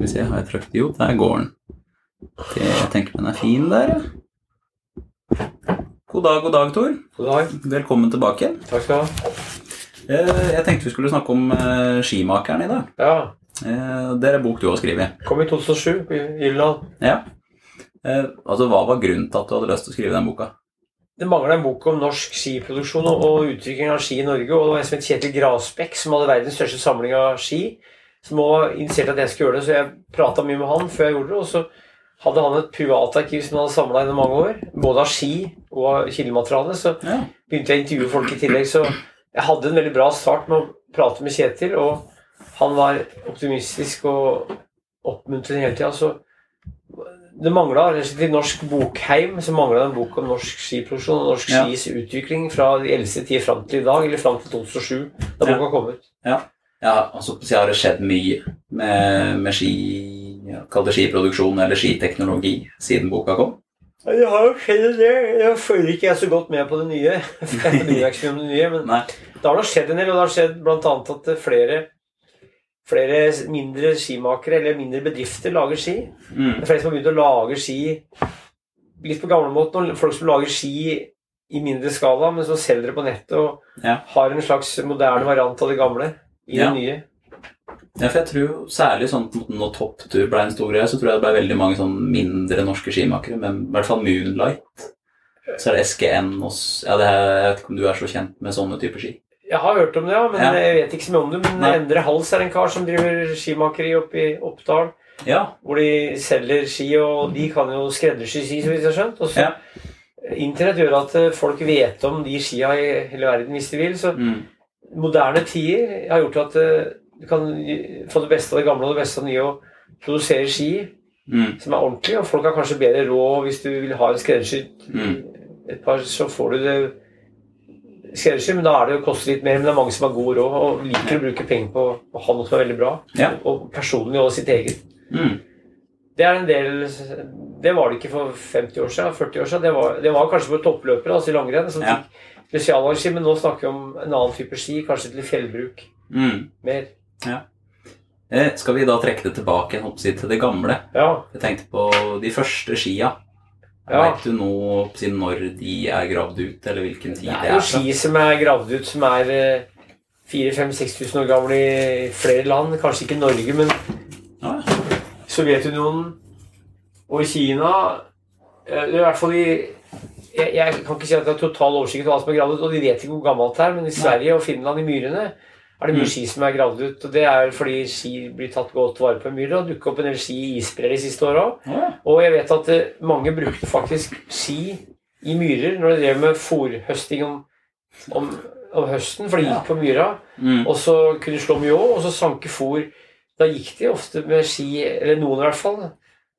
Skal vi se, har jeg trykt Jo, der går den. Det, jeg tenker den er fin der, ja. God dag, god dag, Tor. God dag. Velkommen tilbake. Takk skal du ha. Eh, Jeg tenkte vi skulle snakke om eh, skimakeren i dag. Ja. Eh, Det er bok du har skrevet. Kom i 2007 i Irland. Ja. Altså, Hva var grunnen til at du hadde lyst til å skrive den boka? Det mangla en bok om norsk skiproduksjon og utvikling av ski i Norge. Og det var en som het Kjetil Grasbekk, som hadde verdens største samling av ski. Som også var interessert i at jeg skulle gjøre det, så jeg prata mye med han før jeg gjorde det. Og så hadde han et privatarkiv som han hadde samla gjennom mange år, både av ski og kildemateriale. Så Ja. begynte jeg å intervjue folk i tillegg. Så jeg hadde en veldig bra start med å prate med Kjetil, og han var optimistisk og oppmuntrende hele tida. Så det mangla i norsk bokheim så mangla en bok om norsk skiproduksjon og norsk Ja. skis utvikling fra de eldste tider fram til i dag, eller fram til 2007, da Ja. boka kom ut. Ja, altså så har det skjedd mye med, med ski ja, Kall det skiproduksjon eller skiteknologi siden boka kom. Ja, Det har jo skjedd en del. Jeg følger ikke jeg så godt med på det nye. Jeg bryr ikke om det nye, men Nei. det har da skjedd en del, og det har skjedd bl.a. at flere, flere mindre skimakere eller mindre bedrifter lager ski. Mm. Det er flere som har begynt å lage ski litt på gamlemåten. Folk som lager ski i mindre skala, men som selger det på nettet og Ja. har en slags moderne variant av det gamle i Ja. det nye. Ja, for jeg tror særlig sånn når topptur ble en stor greie, så tror jeg det ble veldig mange sånn mindre norske skimakere, men i hvert fall Moonlight. Så er det SGN og ja, det Jeg vet ikke om du er så kjent med sånne typer ski? Jeg har hørt om det, ja, men Ja. jeg vet ikke så mye om det. Men Nei. Endre Hals er en kar som driver skimakeri oppe i Oppdal, Ja. hvor de selger ski, og de kan jo skreddersy ski, så vidt jeg har skjønt. Og så Ja. Internett gjør at eh, folk vet om de skia i hele verden hvis de vil. Så Mm. Moderne tider har gjort at eh, du kan få det beste av det gamle og det beste av det nye og produsere ski Mm. som er ordentlig, og folk har kanskje bedre råd hvis du vil ha en skreddersydd Mm. et par, så får du det skreddersydd, men da er det jo koster litt mer, men det er mange som har god råd og liker å bruke penger på å ha noe som er veldig bra, Ja. og personlig og sitt eget. Mm. Det er en del Det var det ikke for 50 år siden, 40 år siden. Det var, det var kanskje for toppløpere, altså i langrenn, som Ja. fikk men nå snakker vi om en annen type ski, kanskje til fjellbruk Mm. mer. Eh, skal vi da trekke det tilbake si, til det gamle? Ja. Jeg tenkte på de første skia. Ja. Vet du nå si, når de er gravd ut, eller hvilken tid Det det er jo er? ski som er gravd ut, som er 4000-5000-6000 år gamle i flere land. Kanskje ikke Norge, men Ja, Sovjetunionen og i Kina eh, I hvert fall i jeg, jeg kan ikke si at det er total oversikt over hva som er gravd ut, og de vet ikke hvor gammelt det er, men i Sverige og Finland, i myrene, er det mye Mm. ski som er gravd ut. og Det er fordi ski blir tatt godt vare på i myrer, og dukket opp en del ski i isbreer de siste åra. ja. Og jeg vet at eh, mange brukte faktisk ski i myrer når de drev med fòrhøsting om, om, om høsten, for de gikk på myra. Mm. Og så kunne de slå mye òg, og så sanke fòr. Da gikk de ofte med ski, eller noen i hvert fall.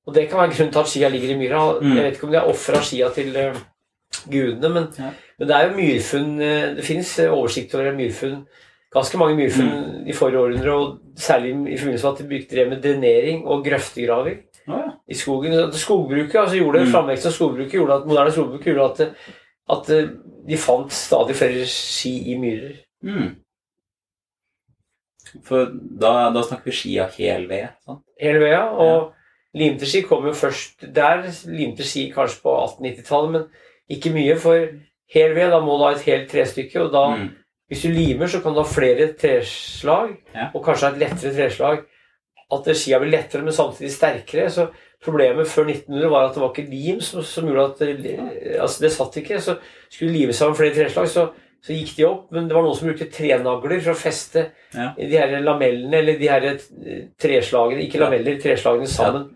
Og det kan være grunnen til at skia ligger i myra. Mm. Jeg vet ikke om de har ofra skia til eh, gudene, men, Ja. men det er jo myrfunn eh, Det fins oversikt over myrfunn. Ganske mange myrfunn Mm. i forrige århundre, og særlig i forbindelse med at de det med drenering og grøftegraving Ja, i skogen. Skogbruket, altså gjorde, Mm. Framveksten av skogbruket gjorde at moderne skogbruk gjorde at, at eh, de fant stadig flere ski i myrer. Mm. For da, da snakker vi ski av hel ved? sant? hele ja, Og limte ski kom jo først der. Limte ski kanskje på 1890-tallet, men ikke mye. For hel ved, da må du ha et helt trestykke. Og da, Mm. hvis du limer, så kan du ha flere treslag, Ja. og kanskje ha et lettere treslag. At skia blir lettere, men samtidig sterkere. Så problemet før 1900 var at det var ikke lim som, som gjorde at det, altså det satt ikke. Så skulle du lime sammen flere treslag, så, så gikk de opp. Men det var noen som brukte trenagler for å feste Ja. de her lamellene, eller de her eh, treslagene, ikke lameller, treslagene sammen.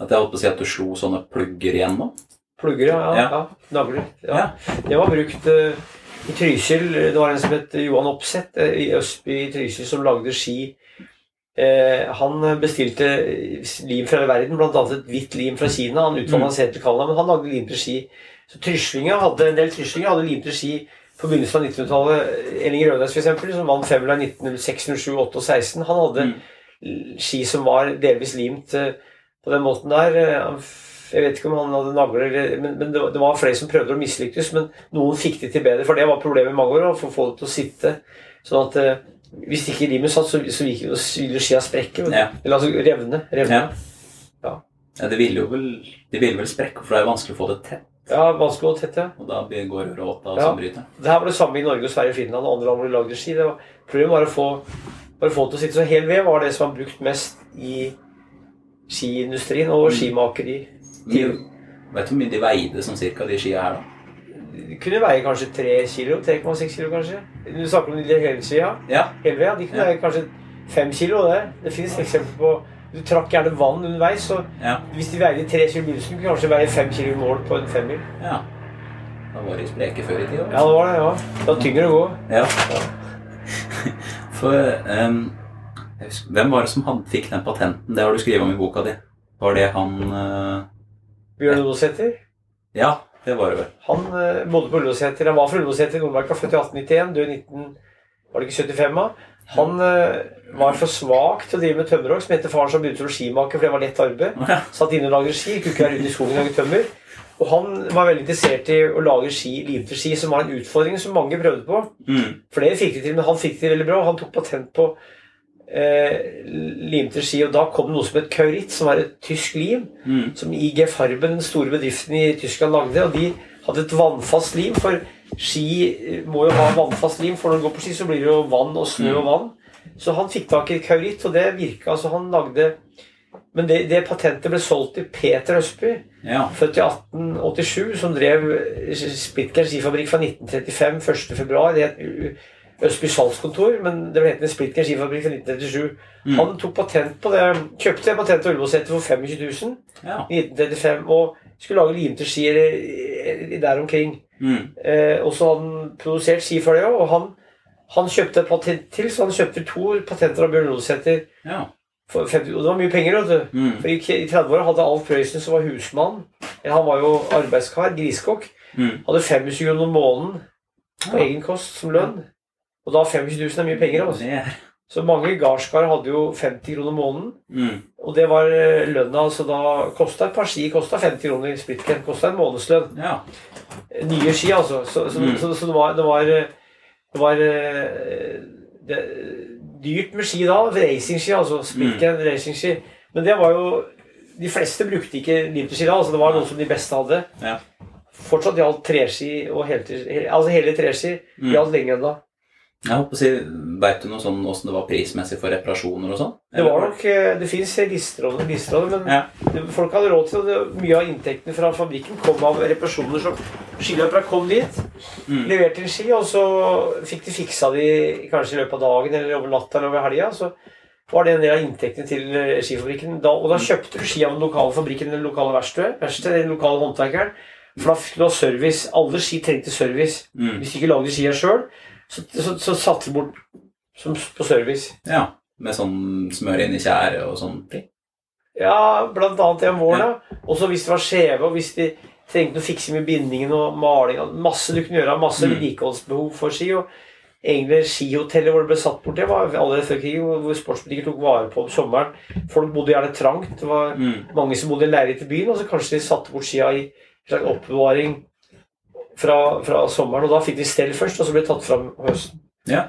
At jeg holdt på å si at du slo sånne plugger igjen nå? Plugger, ja. ja, Ja. ja. Nagler. Ja. Ja. Det var brukt uh, i Trysil. Det var en som het Johan Opseth eh, i Østby i Trysil som lagde ski. Uh, han bestilte lim fra verden, bl.a. et hvitt lim fra Kina. Han utvandret Mm. seg til Canada, men han lagde lim til ski. Så tryslinger hadde, En del tryslinger hadde lim til ski på begynnelsen av 1900-tallet. Elling Rødnes, f.eks., som vant femmila i 1906, 07, 8 og 16, han hadde Mm. ski som var delvis limt eh, på den måten der. Eh, Jeg vet ikke om han hadde nagler, men, men det, var, det var flere som prøvde å mislyktes. Men noen fikk det til bedre, for det var problemet i mange år. Å få folk til å sitte. Sånn at eh, Hvis ikke limet satt, så, så jo vil skia sprekke. Ja. Eller altså revne. revne. Ja. ja, det ville jo vel De ville vel sprekke, for det er vanskelig å få det tett. Ja, vanskelig å tette. Og da går råta Ja. sånn bryter. Det her var det samme i Norge, Sverige Finland og andre land hvor de lagde ski. Det var, problemet var å få, bare få det til å sitte. Så hel ved var det som var brukt mest i skiindustrien og skimakeri. Mm. vet du hvor mye de veide som cirka, de skia her, da? De kunne veie kanskje 3 kilo, 3,6 kilo kanskje. Du snakker om de helskia. Ja. Helved, ja. De kunne Ja. veie kanskje 5 kilo. Det, det finnes eksempler på Du trakk gjerne vann underveis, så Ja. hvis de veide 3 kilo begynnelsen, kunne de kanskje veie 5 kilo mål på en femmil. ja. Da var de spreke før i tida. Ja, det var det. ja. Det var tyngre å gå. Ja. For um, husker, Hvem var det som hadde, fikk den patenten? Det har du skrevet om i boka di. Var det han uh, Bjørn Odosæter. Ja, det var det vel. Han uh, bodde på Ullåseter. Han var fra Ullåseter i Nordmarka, født i 1891, død i 19... Var det ikke 75 da? Han eh, var for svak til å drive med tømmerhogg, som heter faren som begynte som skimaker, for det var lett arbeid. Satt inne og lagde ski, kunne ikke være ute i skogen og lage tømmer. Og han var veldig interessert i å lage ski, limte ski, som var en utfordring som mange prøvde på. Mm. Flere fikk det til, men han fikk det veldig bra. Han tok patent på eh, limte ski, og da kom det noe som het kauritt, som var et tysk lim, Mm. som IG Farben, den store bedriften i Tyskland, lagde. Og de hadde et vannfast lim, for ski må jo ha vannfast lim, for når du går på ski, så blir det jo vann og snø og vann. Så han fikk tak i kauritt, og det virka. Så han lagde Men det, det patentet ble solgt til Peter Østby, Ja. født i 1887, som drev Splitgern skifabrikk fra 1935, 1. februar. Det het Østby salgskontor, men det ble hetende Splitgern skifabrikk fra 1937. Mm. Han tok patent på det, kjøpte patent til Ullevålseter for 25 000 ja. 1935 og skulle lage limte ski eller- der omkring. Mm. Eh, og så hadde han produsert ski for det òg, og han, han kjøpte et patent til, så han kjøpte to patenter av Bjørn Ullevålseter. ja. Og det var mye penger, vet du. Mm. For i, i 30-åra hadde Alf Prøysen, som var husmann Han var jo arbeidskar, griskokk. Mm. Hadde 25 kroner om måneden på Ja. egen kost som lønn. Og da 25 000 er mye penger. Altså. Det er Så mange gardskarer hadde jo 50 kroner måneden. mm. Og det var eh, lønna, så da kosta et par ski kosta 50 kroner. Splitken kosta en månedslønn. Ja. Nye ski, altså. Så, så, Mm. så, så det var, det var, eh, det var eh, det, dyrt med ski da. Racingski, altså. Splitken Mm. racingski. Men det var jo De fleste brukte ikke vinterski da. altså Det var noe som de beste hadde. Ja. Fortsatt gjaldt treski og helter, altså hele treski Mm. gjaldt lenge ennå. Jeg håper å si, Veit du noe sånn åssen det var prismessig for reparasjoner og sånn? Det var nok, eh, det fins lister over lister men Ja. folk hadde råd til det. Mye av inntektene fra fabrikken kom av reparasjoner som skiløpere kom dit, Mm. leverte en ski, og så fikk de fiksa de kanskje i løpet av dagen eller over natta eller over helga. Så var det en del av inntektene til eh, skifabrikken. Da, og da kjøpte du ski av den lokale fabrikken eller lokale verkstedet, den lokale håndverkeren. For da fikk du ha service. Alle ski trengte service. Mm. Hvis du ikke lagde skia sjøl, så, så, så satte du bort som, på service. ja. Med sånn smør inn i tjære og sånn ting? Ja, blant annet i om våren. Ja. Og så hvis de var skjeve, og hvis de trengte å fikse med bindingen og maling Masse du kunne gjøre, masse Mm. vedlikeholdsbehov for ski. og Egentlig skihotellet hvor det ble satt bort, det var allerede før krigen, hvor sportsbutikker tok vare på om sommeren. Folk bodde gjerne trangt. Det var Mm. mange som bodde i leilighet i byen, og så kanskje de satte bort skia i en slags oppbevaring fra, fra sommeren. Og da fikk de stell først, og så ble det tatt fram høsten. Ja.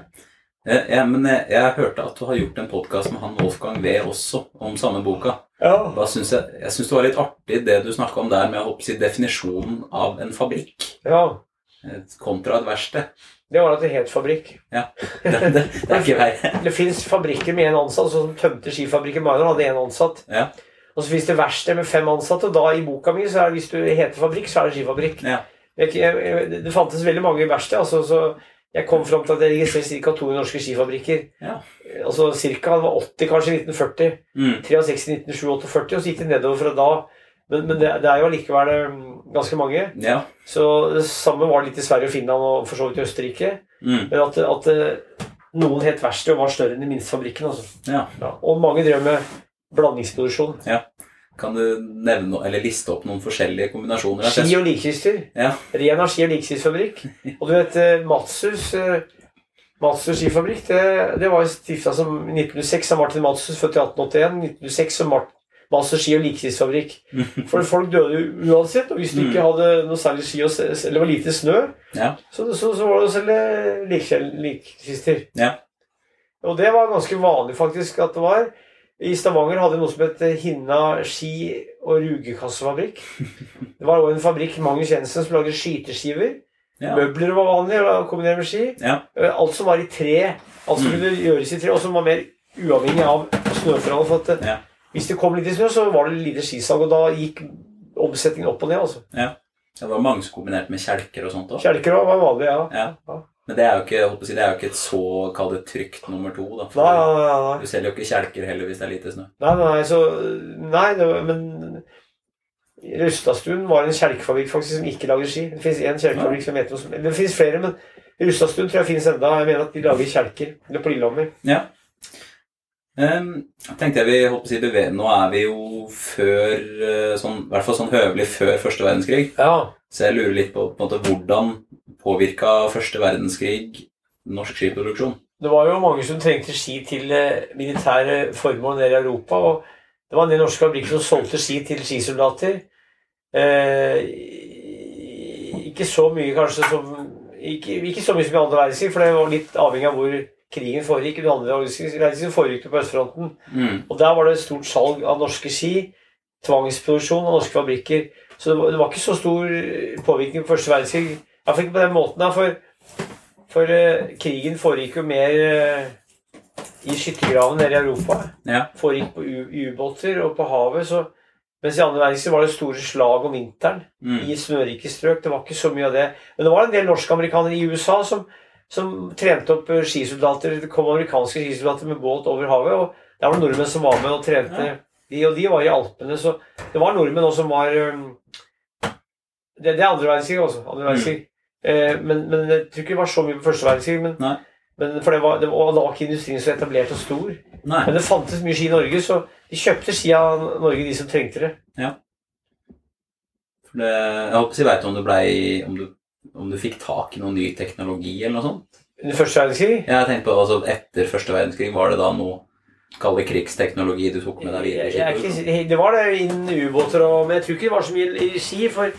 Eh, ja, men jeg, jeg hørte at du har gjort en podkast med han Wolfgang V også, om samme boka. Ja. Da synes jeg jeg syns det var litt artig det du snakka om der med å si, definisjonen av en fabrikk ja. eh, kontra et verksted. Det var at det het fabrikk. Det, det, det er ikke verre. Det fins fabrikker med én ansatt, sånn som tømte skifabrikken Magnor hadde én ansatt. Ja. Og så fins det verksted med fem ansatte, da i boka mi, så er det, hvis du heter fabrikk, så er det skifabrikk. Ja. Jeg, jeg, det fantes veldig mange verksted, altså, så jeg kom fram til at jeg registrerte ca. 200 norske skifabrikker. Ja. Altså cirka, det var 80 kanskje i 1940, Mm. 63 i 1947, 48, og så gikk det nedover fra da. Men, men det, det er jo allikevel mm, ganske mange. ja. Så det samme var litt i Sverige og Finland og for så vidt i Østerrike. Mm. Men at, at eh, noen het verksted og var større enn de minste fabrikkene. Altså. ja. Ja, og mange drev med blandingsproduksjon. Kan du nevne eller liste opp noen forskjellige kombinasjoner? Ski og likkister. Ja. Rena ski- og likkistfabrikk. Og du vet Matsus Matshus eh, skifabrikk, det, det var stifta som i 1906 av Martin Matsus, født i 1881. 1906 som Mart Matshus ski- og likkistfabrikk. For folk døde jo uansett, og hvis du ikke hadde noe særlig ski og, eller var lite snø, Ja. så, så, så var det å selge likkister. Ja. Og det var ganske vanlig faktisk at det var. I Stavanger hadde vi noe som het Hinna ski- og rugekassefabrikk. Det var også en fabrikk Magnus Jensen som lagde skyteskiver. Ja. Møbler var vanlig å kombinere med ski. Ja. Eh, Alt som var i tre, alt som Mm. kunne gjøres i tre, og som var mer uavhengig av snøforhold. For at, eh, Ja. Hvis det kom litt i snø, så var det lite skisalg, og da gikk omsetningen opp og ned. altså. Det var mange som kombinerte med kjelker og sånt òg. Kjelker var vanlig, ja. Ja. Men det er jo ikke, si, det er jo ikke et så kall det trygt nummer to. da. Nei, nei, nei. Du selger jo ikke kjelker heller hvis det er lite snø. Nei, nei, så, nei det, men Rustadstuen var en kjelkefabrikk faktisk som ikke lager ski. Det fins én kjelkefabrikk som heter noe som Det fins flere, men Rustadstuen tror jeg fins enda. Jeg mener at de lager kjelker. Eller på Lillehammer. Ja. Um, tenkte jeg vi holdt på å si beve... Nå er vi jo før eh, sånn, I hvert fall sånn høvelig før første verdenskrig. Ja. Så jeg lurer litt på, på måte, hvordan påvirka første verdenskrig norsk skiproduksjon? Det var jo mange som trengte ski til eh, militære formål nede i Europa. Og det var en del norske fabrikker som solgte ski til skisoldater. Eh, ikke så mye kanskje som ikke, ikke så mye som i andre verdenskrig, for det var litt avhengig av hvor krigen foregikk. Under andre verdenskrig foregikk det på østfronten. Mm. Og der var det et stort salg av norske ski. Tvangsproduksjon av norske fabrikker. Så det var, det var ikke så stor påvirkning på første verdenskrig. Iallfall ikke på den måten. da, For, for uh, krigen foregikk jo mer uh, i skyttergraven nede i Europa. Ja. Foregikk på ubåter og på havet. så mens i andre verdenskrig var det store slag om vinteren Mm. i snørike strøk. Det var ikke så mye av det. Men det var en del norskamerikanere i USA som, som trente opp eh, skisoldater. Det kom amerikanske skisoldater med båt over havet. og Der var det nordmenn som var med og trente. Ja. De, og de var i Alpene. Så det var nordmenn også som var um, Det, det er andre verdenskrig også. Andre verdenskrig. Eh, men, men jeg tror ikke det var så mye på første verdenskrig. Men, men for det var, det var, da var ikke industrien så etablert og stor. Nei. Men det fantes mye ski i Norge, så de kjøpte ski av Norge, de som trengte det. For det, jeg håper jeg vet om om du, om du fikk tak i noen ny teknologi eller noe sånt? Under første verdenskrig Jeg tenkte på, altså Etter første verdenskrig, var det da noe Kall det krigsteknologi du tok med deg videre? Jeg- jeg Det var det innen ubåter og Men jeg tror ikke det var så mye i ski, for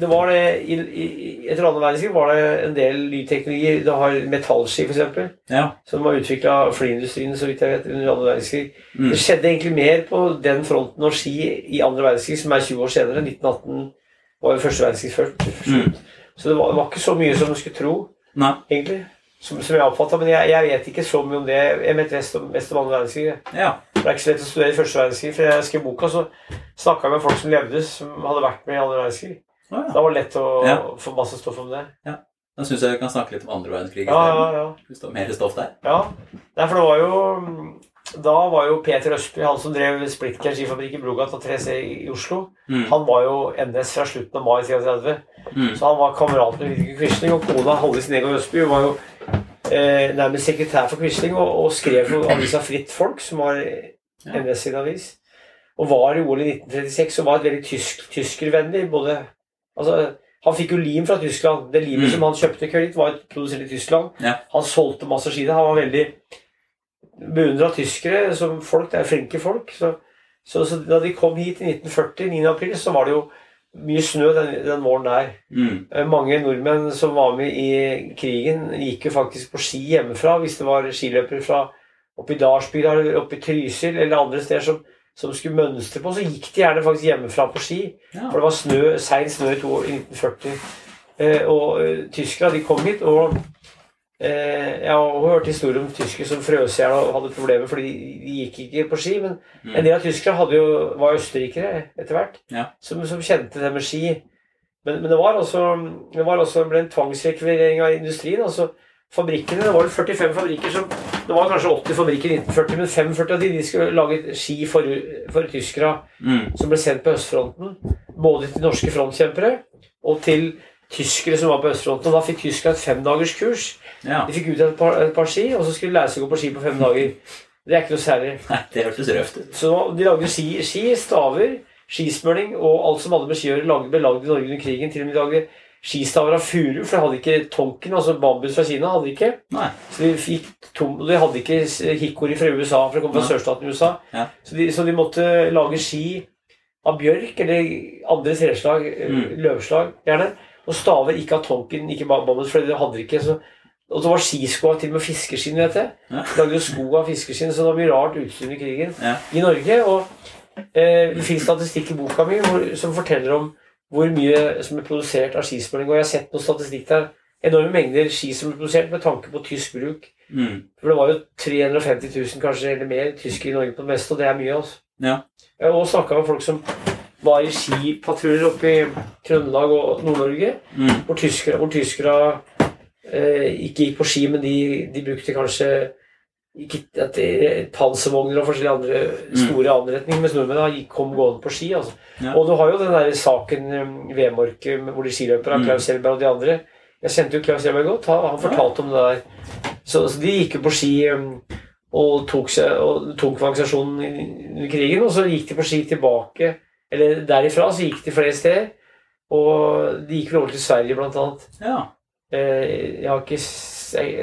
det var det i, i, Etter annen verdenskrig var det en del ny teknologi. Du har metallski, f.eks., Ja. som var utvikla av flyindustrien, så vidt jeg vet, under andre verdenskrig. Mm. Det skjedde egentlig mer på den fronten og ski i andre verdenskrig, som er 20 år senere. 1918 var jo første verdenskrig først. Mm. Så det var, det var ikke så mye som du skulle tro, Nei. egentlig. Som, som jeg oppfatta. Men jeg, jeg vet ikke så mye om det. Jeg vet mest om, mest om andre verdenskrig. Ja. Det er ikke så lett å studere i første verdenskrig. For jeg skrev boka, så snakka jeg med folk som levde, som hadde vært med i andre verdenskrig. Å, ja. Da var det lett å Ja. få masse stoff om det. Ja. Da syns jeg vi kan snakke litt om andre verdenskrig Ja, ja, ja. Hvis det var mer stoff der. ja. Nei, for det var jo Da var jo Peter Østby, han som drev Splitker skifabrikk i Brogata 3C i Oslo, Mm. han var jo NS fra slutten av mai 33. Mm. Så han var kamerat med Vidkun Quisling, og kona Hallis Negård Østby var jo eh, nærmest sekretær for Quisling og, og skrev for avisa Fritt Folk, som var Ja. NS sin avis. Og var i OL i 1936 og var et veldig tysk, tyskervennlig. Både, altså, han fikk jo lim fra Tyskland. Det limet Mm. som han kjøpte Kørit, var produsert i Tyskland. Ja. Han solgte masse ski. Han var veldig beundra tyskere som folk. Det er flinke folk. Så, så, så da de kom hit i 1940, 9. april, så var det jo mye snø den, den våren der. Mm. Eh, Mange nordmenn som var med i krigen, gikk jo faktisk på ski hjemmefra hvis det var skiløpere fra oppe i Dalsbygda eller oppe i Trysil eller andre steder som, som skulle mønstre på, så gikk de gjerne faktisk hjemmefra på ski. Ja. For det var snø, sein snø i, to, i 1940. Eh, og eh, tyskere de kom hit, og eh, jeg har hørt historier om tyskere som frøs i hjel og hadde problemer fordi de, gikk ikke på ski. Men Mm. en del av tyskere jo, var østerrikere etter hvert, Ja. som, som kjente det med ski. Men, men det var også, det var også ble en tvangsrekvirering av industrien. altså fabrikkene, Det var 45 fabrikker som Det var kanskje 80 fabrikker i 1940, men 45 av de, de skulle lage ski for, for tyskere Mm. som ble sendt på østfronten. Både til norske frontkjempere og til tyskere som var på østfronten. Og da fikk tyskerne et femdagerskurs. Ja. De fikk ut et par, et par ski, og så skulle de lære seg å gå på ski på fem dager. Det er ikke noe særlig. Nei, det hørtes røft ut. Så de lagde ski, ski staver, skismøring og alt som hadde med ski å gjøre, ble lagd i Norge under krigen. Til og med de lagde skistaver av furu, for de hadde ikke tonken, altså bambus fra Kina. hadde de ikke. Nei. Så de fikk tom, de hadde ikke hikori fra USA, for det kom fra sørstaten i USA. Ja. Så, de, så de måtte lage ski av bjørk eller andre treslag, eh, Mm. løvslag gjerne. Og staver ikke av tonken, ikke ba- for de hadde ikke. Så Og så var skiskoa til og med fiskeskinn, vet jeg. Ja. De lagde jo sko av fiskeskinn, så det var mye rart utstyr under krigen Ja. i Norge. Og eh, det fins statistikk i boka mi hvor, som forteller om hvor mye som er produsert av skismøring. Og jeg har sett noe statistikk der. Enorme mengder ski som er produsert med tanke på tysk bruk. Mm. For det var jo 350 000 kanskje eller mer tyskere i Norge på det meste, og det er mye. altså. Ja. Jeg har snakka med folk som var i skipatruljer oppe i Trøndelag og Nord-Norge, Mm. hvor tyskere, hvor tyskere eh, ikke gikk på ski, men de, de brukte kanskje ikke, at det- panservogner og forskjellige andre store anretninger, mens nordmenn gikk, kom gående på ski. altså. Ja. Og du har jo den der saken um, Vemorke, hvor de skiløperne, Mm. Klaus Helberg og de andre Jeg kjente jo Klaus Helberg godt, han, han fortalte om det der. Så, så de gikk jo på ski um, og tok seg og tungtvannsaksjonen under krigen, og så gikk de på ski tilbake Eller derifra så gikk de flere steder. Og de gikk vel over til Sverige, blant annet. ja. Eh, Jeg har ikke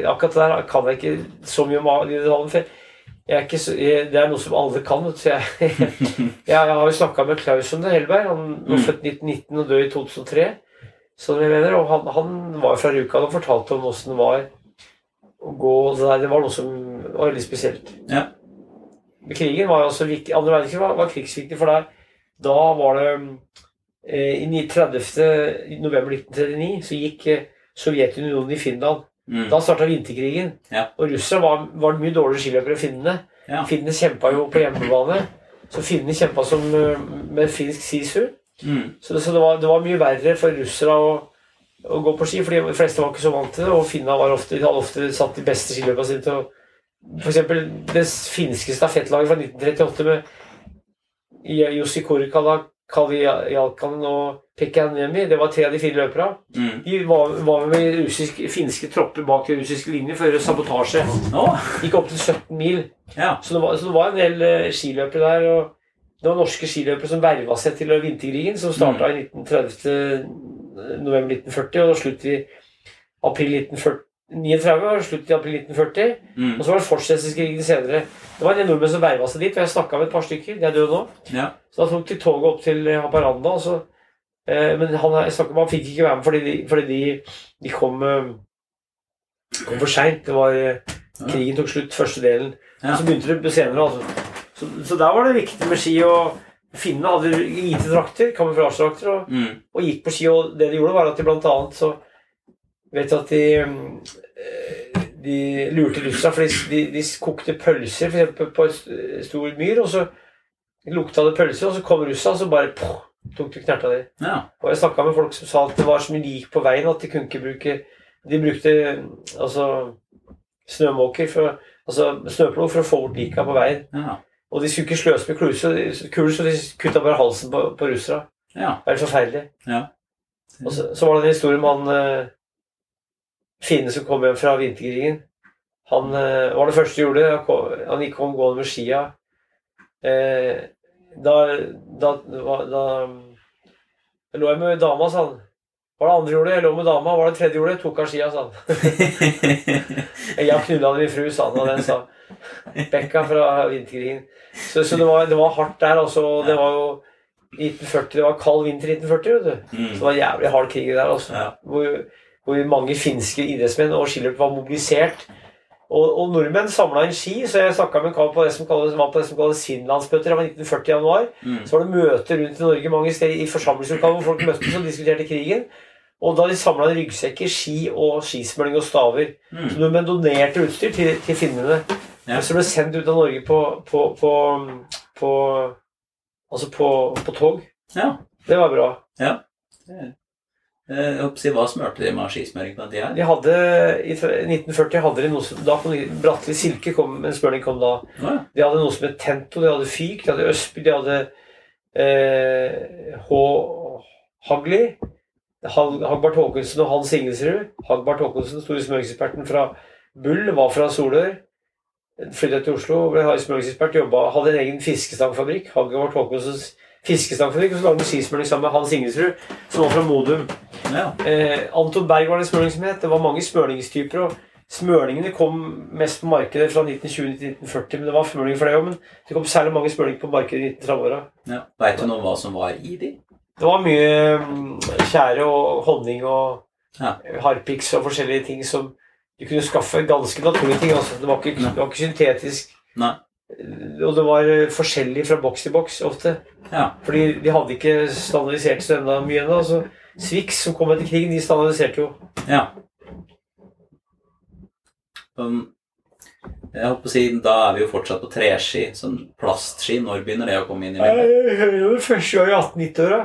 Akkurat det der kan jeg ikke så mye om av de detaljene. for så, jeg, det er noe som alle kan. Så jeg, jeg, jeg har jo snakka med Klaus om det, Helberg. Han var Mm. født 1919 og død i 2003. Som jeg mener, og han, han var fra Rjukan og fortalte om åssen det var å gå der, det var noe som var veldig spesielt. Ja. Men Krigen var jo også viktig, Andre verdenskrig var, var krigsviktig, for der, da var det eh, I 30. november 1939 så gikk eh, Sovjetunionen i Finland. Mm. Da starta vinterkrigen. Ja. Og russerne var, var mye dårligere skiløpere enn finnene. Ja. Finnene kjempa jo på hjemmebane. Så finnene kjempa som eh, med finsk sisu. Mm. Så, det, så det, var, det var mye verre for russere å, å gå på ski, for de fleste var ikke så vant til det. Og Finna var ofte, de hadde ofte satt de beste skiløpene sine til å eksempel det finske stafettlaget fra 1938 med Jussi Kurkala, Kali Jalkanen og Pekka Niemi, det var tre av de fire løperne. Mm. De var, var med russisk, finske tropper bak den russiske linjer for å gjøre sabotasje. Gikk opp til 17 mil. ja. Så det var, så det var en del eh, skiløpere der. og Det var norske skiløpere som verva seg til vinterkrigen, som starta i 1930, november 1940 og slutt i april 1940. 39 og slutt i april 1940. Mm. Og så var det fortsettelseskrigen senere. Det var en nordmenn som verva seg dit, og jeg snakka med et par stykker. De er døde nå. Ja. Så da tok de toget opp til eh, Haparanda. Og så, eh, men han, jeg snakket med, han fikk ikke være med fordi de, fordi de, de kom, eh, kom for seint. Det var eh, Krigen tok slutt, første delen. Ja. Og så begynte det senere. Altså. Så, så der var det viktig med ski. og Finnene hadde hvite drakter, kamuflasjedrakter, og, Mm. og gikk på ski. Og det de gjorde, var at de blant annet så vet du at de eh, de lurte lufta, for de, de, de kokte pølser for eksempel, på st- stor myr, og så lukta det pølser, og så kom russa, og så bare poh, tok de knerta di. Ja. Og jeg snakka med folk som sa at det var så mye lik på veien at de kunne ikke bruke De brukte altså snømåker, for, altså snøplog, for å få bort lika på veien. Ja. Og de skulle ikke sløse med kuler, så de kutta bare halsen på, på russerne. Ja. Det er helt forferdelig. Ja. Og så, så var det en historie om han uh, finne som kom hjem fra vinterkrigen. Han uh, var det første gjorde. Han kom- Han gikk om gående med skia. Uh, da, da, da, da da lå jeg med dama, sa han. Var det andre gjorde? Jeg lå med dama. Var det tredje gjorde? Tok av skia, sa han. Jeg knulla min fru, sa han, og den sa Bekka fra vinterkrigen. Så, så det, var, det var hardt der, altså. Det var jo 1940, det var kald vinter i 1940, vet du. Mm. Så det var en jævlig hard krig der, altså. Hvor, hvor mange finske idrettsmenn og skiløpere var mobilisert. Og, og nordmenn samla inn ski, så jeg snakka med en kar på det som kalles, var på det som kalles Finlandsmøter. Det var 1940 i januar. Mm. Så var det møter rundt i Norge mange steder i forsamlingslokaler hvor folk møttes og diskuterte krigen. Og da de samla ryggsekker, ski og skismøring og staver. Mm. Så de donerte utstyr til, til finnene. Ja. Som ble sendt ut av Norge på, på, på, på Altså på, på tog. Ja. Det var bra. Eh, Jeg håper å si, Hva smørte de med skismøring på den tida? De hadde, I 1940 hadde de noe som da kom Bratteli Silke kom, en smøring kom da. Ja. De hadde noe som het Tento, de hadde Fyk, de hadde Østby, de hadde eh, H. Hagli. Hag- Hagbart Håkonsen og Hans Ingesrud. Hagbart Håkonsen, store smøringseksperten fra Bull, var fra Solør. Flyttet til Oslo, ble smøringsekspert, hadde en egen fiskestangfabrikk. Hagbart Håkonsens fiskestangfabrikk, og så lagde skismøring sammen med Hans Ingesrud, som var fra Modum. Ja. Eh, Anton Berg var det en smøring som het. Det var mange smøringstyper. og Smølingene kom mest på markedet fra 1920 til 1940, men det var smøling for det òg. Men det kom særlig mange smølinger på markedet i 1930-åra. ja. Veit du noe om hva som var i de? Det var mye mm, tjære og honning og Ja. harpiks og forskjellige ting som du kunne skaffe ganske naturlige ting. Altså. Det, var ikke, det var ikke syntetisk. Nei. Og det var eh, forskjellig fra boks til boks ofte. Ja. Fordi de hadde ikke standardisert enda mye ennå. Så Swix, som kom etter krigen, de standardiserte jo. ja. Um, jeg holdt på å si, Da er vi jo fortsatt på treski, sånn plastski. Når begynner det å komme inn i Jeg bildet? jo det første gang i 1890-åra.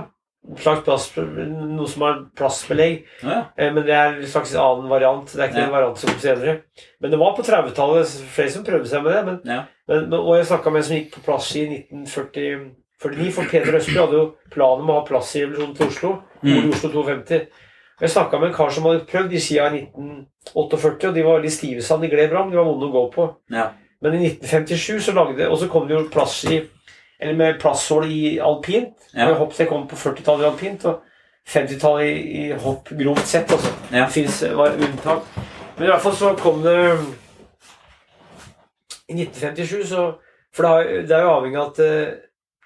Slags plass, noe som har plassbelegg. Ja. Eh, Men det er en slags annen variant. Det er ikke Ja. en variant som kom senere. Men det var på 30-tallet flere som prøvde seg med det. Men, Ja. men, og jeg snakka med en som gikk på plass i 1949. For Peder Østby hadde jo planen om å ha plass i revolusjonen til Oslo. Mm. I Oslo 250. Jeg snakka med en kar som hadde prøvd i skia i 1948, og de var veldig stive gled bra, men de var vonde å gå på. Ja. Men i 1957 så lagde Og så kom det jo plastski Eller med plastsål i alpint. Ja. Hopp det kom på 40-tallet i alpint, og 50-tallet i, i hopp grovt sett. Altså. Ja. Det fins var unntak. Men i hvert fall så kom det I 1957 så For det er, det jo avhengig av at eh,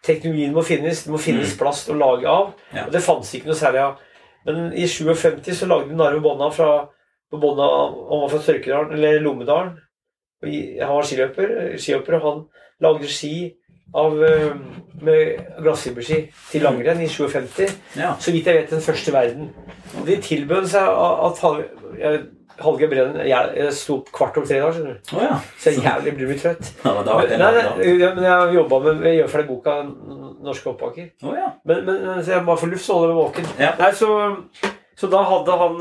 teknologien må finnes. Det må finnes plast å lage av. Ja. Og det fantes ikke noe særlig av. Men i 57 så lagde Narve Bonna fra på Bonna, Han var fra Sørkedalen, eller Lommedalen. Og Han var skiløper, skihopper, og han lagde ski av, eh, med glassfiberski til langrenn i 57. ja. Så vidt jeg vet den første i verden. Og de tilbød seg at Hal- jeg- Hallgeir Brennen jeg, jeg sto opp kvart over tre dager, skjønner du. Oh, ja. Så jeg jævlig blir litt trøtt. Ja, men var nei, nei, ja, men jeg jobba med Jeg gjør ferdig boka Norske oppbakker'. Oh, ja. Men, men så jeg må få luft, så holder jeg meg våken. Ja. Nei, så, så da hadde han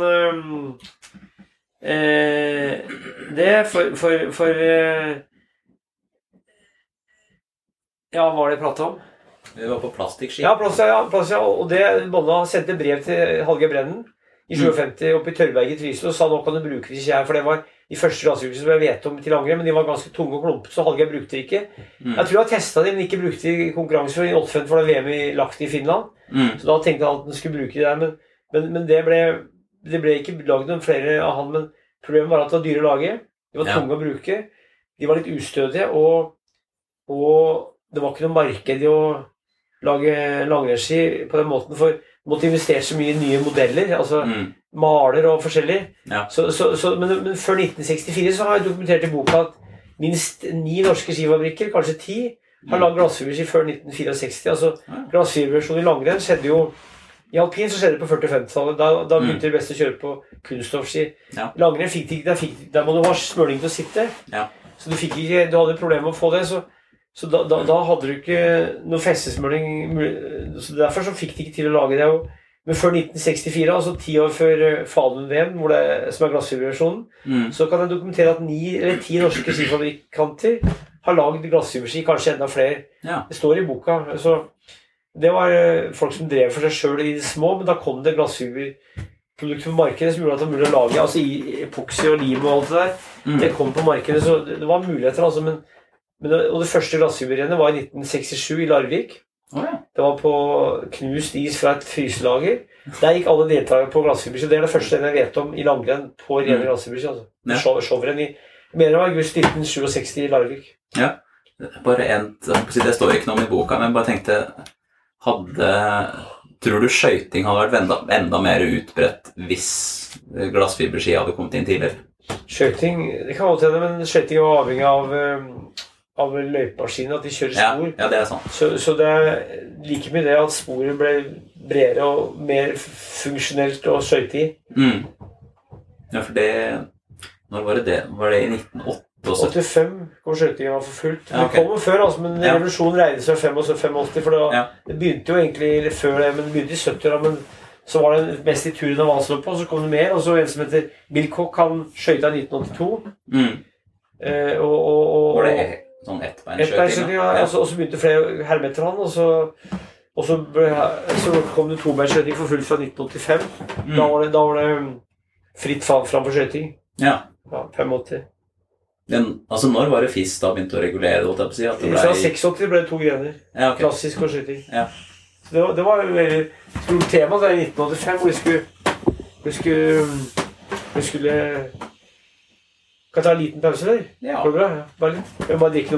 øh, Det for, for, for eh, Ja, hva var det jeg prata om? Vi var på plastikkski. Ja, plass, ja, plass, ja. Og det, Bonna sendte brev til Hallgeir Brennen i Mm. 57 oppe i Tørrberget i Trysil og sa nå kan du bruke disse her, for det var de første glassjukene som jeg vet om til langrenn, men de var ganske tunge og klumpete, så Hallgeir brukte de ikke. Mm. Jeg tror jeg testa de, men ikke brukte de i konkurranse i 58 for det var VM i lagt i Finland. Mm. Så da tenkte han at han skulle bruke det der, men, men, men det, ble, det ble ikke lagd noen flere av han. Men problemet var at det var dyre å lage, de var Ja. tunge å bruke, de var litt ustødige, og, og det var ikke noe marked i å lage langrennsski på den måten, for du måtte investere så mye i nye modeller, altså Mm. maler og forskjellig. Ja. Så, så, så, men, men før 1964 så har jeg dokumentert i boka at minst ni norske skifabrikker, kanskje ti, har Mm. lagd glassfiberski før 1964. Altså Ja. glassfiberversjon i langrenn skjedde jo i alpin så skjedde det på 40-50-tallet. Da, da Mm. begynte de beste å kjøre på kunststoffski. Ja. Langrenn fikk de ikke, der, fikk, der må du ha smøring til å sitte. Ja. Så du fikk ikke, du hadde problemer med å få det. Så, så da, da, da hadde du ikke noe festesmøring. Så derfor så fikk de ikke til å lage det. Men før 1964, altså ti år før eh, Falun-VM, som er glassfiberversjonen, Mm. så kan jeg dokumentere at ni eller ti norske skifabrikanter har lagd glassfiberski, kanskje enda flere. Ja. Det står i boka. Så det var eh, folk som drev for seg sjøl i det små, men da kom det glassfiberprodukter på markedet som gjorde at det var mulig å lage altså i epoksy og lim og alt det der. Mm. Det kom på markedet, så det, var muligheter, altså. Men det, og det første glassjubileet var i 1967 i Larvik. Oh, ja. Det var på knust is fra et fryselager. Der gikk alle deltakere på glassfiberski. Det er det første jeg vet om i langrenn på rene Mm. glassfiberski. Altså. Ja. Show, showrenn i mener det var august 1967 i Larvik. Bare en, Det står ikke noe om i boka, men jeg bare tenkte hadde, Tror du skøyting hadde vært enda, enda mer utbredt hvis glassfiberski hadde kommet inn tidligere? Skøyting det kan godt hende, men skøyting var avhengig av, eh, av løypemaskinene, at de kjører spor. ja, det er sant. Så, så det er like mye det at sporet ble bredere og mer funksjonelt å skøyte i. Mm. Ja, for det Når var det det? Var det i 1988? 85 kom skøytinga for fullt. Ja, okay. Det kom før, altså, men Ja. revolusjonen regnes fra 85, for det, Ja. det begynte jo egentlig før det, men det begynte i 70-åra. Men så var det mest i turen av vansløpet, og så kom det mer. Og så en som heter Bill Cock, han skøyta i 1982. Mm. Eh, og, og, og, Var det sånn? Ettbeinsskøyting, ja. Ja. Og så- begynte flere herme etter han. Og så, og så, ble, så kom det tobeinskjøting for fullt fra 1985. Mm. Da, var det, da var det um, fritt fram, framfor skøyting. ja. Ja, 85. Men altså, når var det FIS da begynte å regulere det? si? At det Fra 86 ble det to grener. Ja, okay. Klassisk og skyting. Ja. Det det var et veldig stort tema da i 1985, hvor vi skulle Vi skulle, vi skulle Kan jeg ta en liten pause, eller? Ja. Går det bra? Ja, bare. Jeg bare drikke noe vann.